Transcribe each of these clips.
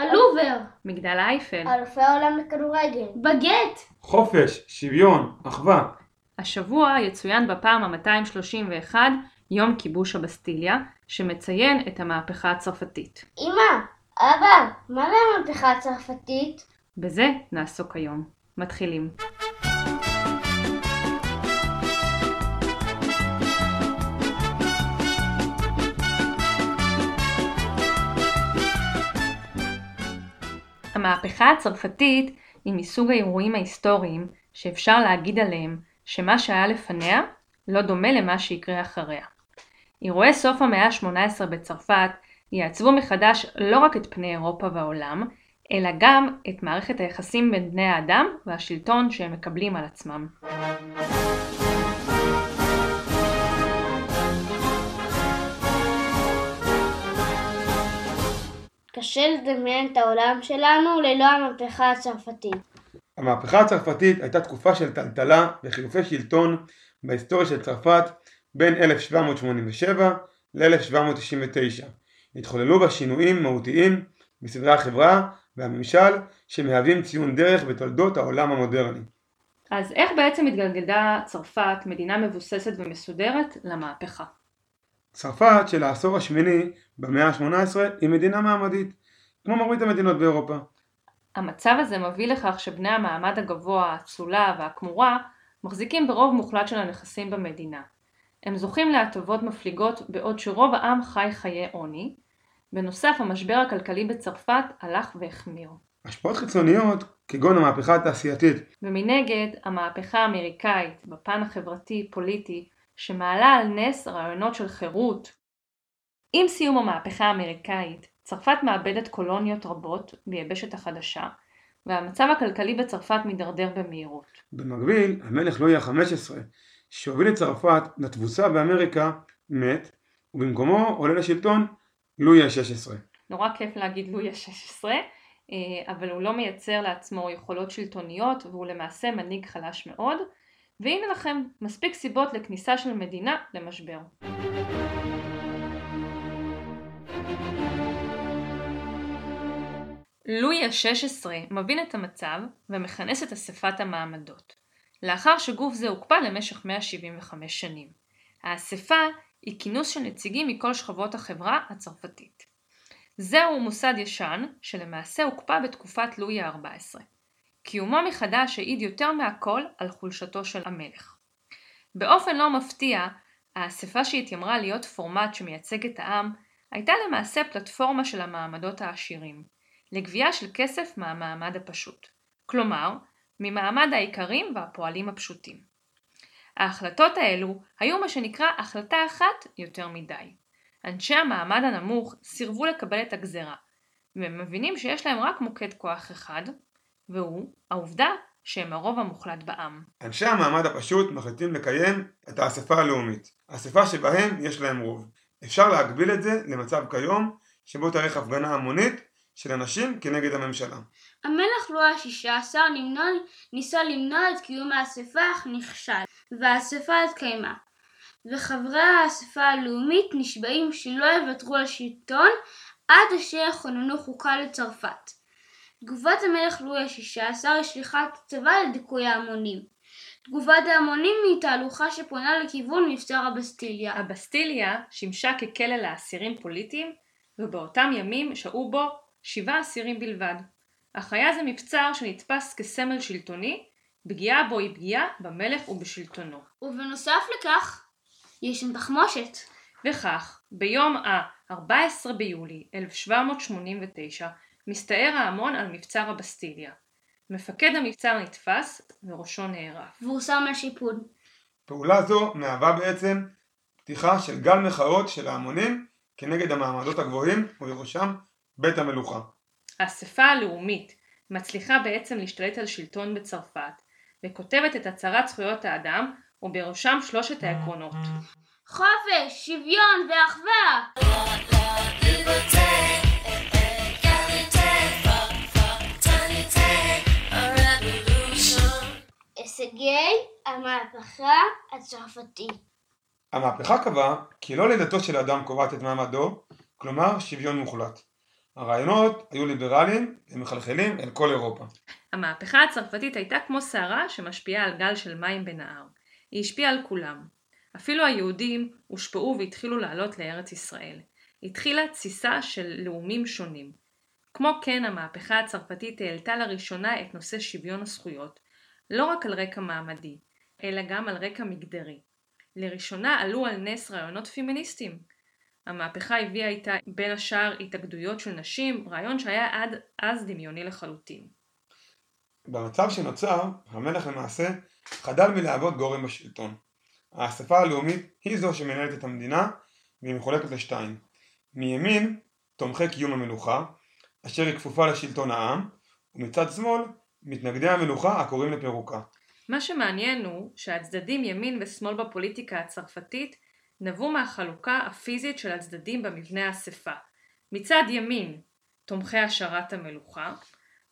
הלובר. מגדל אייפל. אלופי העולם לכדורגל. בגט. חופש, שוויון, אחווה. השבוע יצוין בפעם ה-231 יום כיבוש הבסטיליה, שמציין את המהפכה הצרפתית. אמא, אבא, מה זה המהפכה הצרפתית? בזה נעסוק היום. מתחילים. המהפכה הצרפתית היא מסוג האירועים ההיסטוריים שאפשר להגיד עליהם שמה שהיה לפניה לא דומה למה שיקרה אחריה. אירועי סוף המאה ה-18 בצרפת יעצבו מחדש לא רק את פני אירופה והעולם, אלא גם את מערכת היחסים בין בני האדם והשלטון שהם מקבלים על עצמם. קשה לדמיין את העולם שלנו ללא המהפכה הצרפתית. המהפכה הצרפתית הייתה תקופה של טלטלה וחילופי שלטון בהיסטוריה של צרפת בין 1787 ל-1799. התחוללו בה שינויים מהותיים בסדרי החברה והממשל שמהווים ציון דרך בתולדות העולם המודרני. אז איך בעצם התגלגלה צרפת, מדינה מבוססת ומסודרת, למהפכה? צרפת של העשור השמיני במאה ה-18 היא מדינה מעמדית, כמו מרבית המדינות באירופה. המצב הזה מביא לכך שבני המעמד הגבוה, האצולה והכמורה מחזיקים ברוב מוחלט של הנכסים במדינה. הם זוכים להטבות מפליגות בעוד שרוב העם חי חיי עוני. בנוסף, המשבר הכלכלי בצרפת הלך והחמיר. השפעות חיצוניות כגון המהפכה התעשייתית ומנגד, המהפכה האמריקאית בפן החברתי-פוליטי שמעלה על נס רעיונות של חירות. עם סיום המהפכה האמריקאית, צרפת מאבדת קולוניות רבות ביבשת החדשה, והמצב הכלכלי בצרפת מידרדר במהירות. במקביל, המלך לואי ה-15 שהוביל את צרפת לתבוסה באמריקה מת, ובמקומו עולה לשלטון לואי ה-16. נורא כיף להגיד לואי ה-16, אבל הוא לא מייצר לעצמו יכולות שלטוניות והוא למעשה מנהיג חלש מאוד, והנה לכם מספיק סיבות לכניסה של מדינה למשבר. לואי ה-16 מבין את המצב ומכנס את אספת המעמדות, לאחר שגוף זה הוקפא למשך 175 שנים. האספה היא כינוס של נציגים מכל שכבות החברה הצרפתית. זהו מוסד ישן שלמעשה הוקפא בתקופת לואי ה-14. קיומו מחדש העיד יותר מהכל על חולשתו של המלך. באופן לא מפתיע, האספה שהתיימרה להיות פורמט שמייצג את העם, הייתה למעשה פלטפורמה של המעמדות העשירים, לגבייה של כסף מהמעמד הפשוט, כלומר, ממעמד האיכרים והפועלים הפשוטים. ההחלטות האלו היו מה שנקרא החלטה אחת יותר מדי. אנשי המעמד הנמוך סירבו לקבל את הגזרה, והם מבינים שיש להם רק מוקד כוח אחד, והוא העובדה שהם הרוב המוחלט בעם. אנשי המעמד הפשוט מחליטים לקיים את האספה הלאומית, אספה שבהם יש להם רוב. אפשר להגביל את זה למצב כיום, שבו תארך הפגנה המונית של אנשים כנגד הממשלה. המלך לואי ה-16 ניסה למנוע את קיום האספה אך נכשל, והאספה התקיימה. וחברי האספה הלאומית נשבעים שלא יוותרו על שלטון עד אשר יכוננו חוקה לצרפת. תגובת המלך לואי ה-16 היא שליחת צבא לדיכוי ההמונים. תגובת ההמונים היא תהלוכה שפונה לכיוון מבצר הבסטיליה. הבסטיליה שימשה ככלא לאסירים פוליטיים, ובאותם ימים שהו בו שבעה אסירים בלבד. אך היה זה מבצר שנתפס כסמל שלטוני, פגיעה בו היא פגיעה במלך ובשלטונו. ובנוסף לכך, יש שם תחמושת. וכך, ביום ה-14 ביולי 1789, מסתער ההמון על מבצר הבסטיליה. מפקד המבצר נתפס וראשו נערף. והוא שם על שיפוד. פעולה זו מהווה בעצם פתיחה של גל מחאות של ההמונים כנגד המעמדות הגבוהים ובראשם בית המלוכה. האספה הלאומית מצליחה בעצם להשתלט על שלטון בצרפת וכותבת את הצהרת זכויות האדם ובראשם שלושת העקרונות. חופש, שוויון ואחווה! הישגי המהפכה הצרפתית המהפכה קבעה כי לא לידתו של אדם קובעת את מעמדו, כלומר שוויון מוחלט. הרעיונות היו ליברליים ומחלחלים אל כל אירופה. המהפכה הצרפתית הייתה כמו סערה שמשפיעה על גל של מים בנהר. היא השפיעה על כולם. אפילו היהודים הושפעו והתחילו לעלות לארץ ישראל. התחילה תסיסה של לאומים שונים. כמו כן המהפכה הצרפתית העלתה לראשונה את נושא שוויון הזכויות, לא רק על רקע מעמדי, אלא גם על רקע מגדרי. לראשונה עלו על נס רעיונות פמיניסטיים. המהפכה הביאה איתה בין השאר התאגדויות של נשים, רעיון שהיה עד אז דמיוני לחלוטין. במצב שנוצר, המלך למעשה חדל מלהוות גורם בשלטון. האספה הלאומית היא זו שמנהלת את המדינה והיא מחולקת לשתיים. מימין תומכי קיום המלוכה, אשר היא כפופה לשלטון העם, ומצד שמאל מתנגדי המלוכה הקוראים לפירוקה. מה שמעניין הוא שהצדדים ימין ושמאל בפוליטיקה הצרפתית נבעו מהחלוקה הפיזית של הצדדים במבנה האספה. מצד ימין תומכי השארת המלוכה,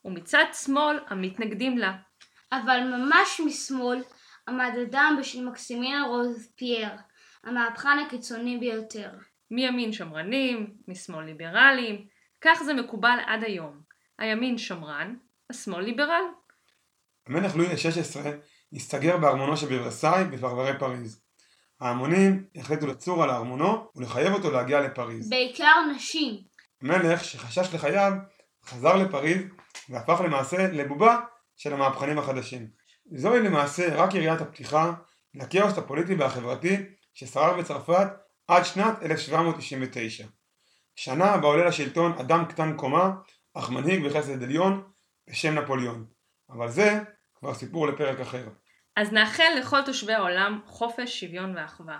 ומצד שמאל המתנגדים לה. אבל ממש משמאל עמד אדם בשם מקסימיאן רוזפייר, המהפכן הקיצוני ביותר. מימין שמרנים, משמאל ליברלים, כך זה מקובל עד היום. הימין שמרן, השמאל ליברל. המלך לואי ה-16 הסתגר בארמונו שבוורסאי בפרברי פריז. ההמונים החליטו לצור על ארמונו ולחייב אותו להגיע לפריז. בעיקר נשים. המלך, שחשש לחייו, חזר לפריז והפך למעשה לבובה של המהפכנים החדשים. זוהי למעשה רק יריית הפתיחה לכאוס הפוליטי והחברתי ששרר בצרפת עד שנת 1799. שנה בה עולה לשלטון אדם קטן קומה, אך מנהיג בחסד עליון, בשם נפוליאון. אבל זה כבר סיפור לפרק אחר. אז נאחל לכל תושבי העולם חופש, שוויון ואחווה.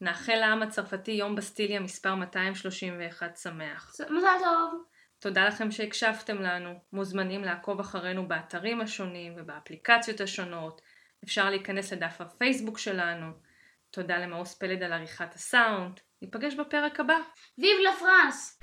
נאחל לעם הצרפתי יום בסטיליה מספר 231 שמח. מזל טוב. תודה לכם שהקשבתם לנו. מוזמנים לעקוב אחרינו באתרים השונים ובאפליקציות השונות. אפשר להיכנס לדף הפייסבוק שלנו. תודה למאוס פלד על עריכת הסאונד. ניפגש בפרק הבא. ויב לה פרנס!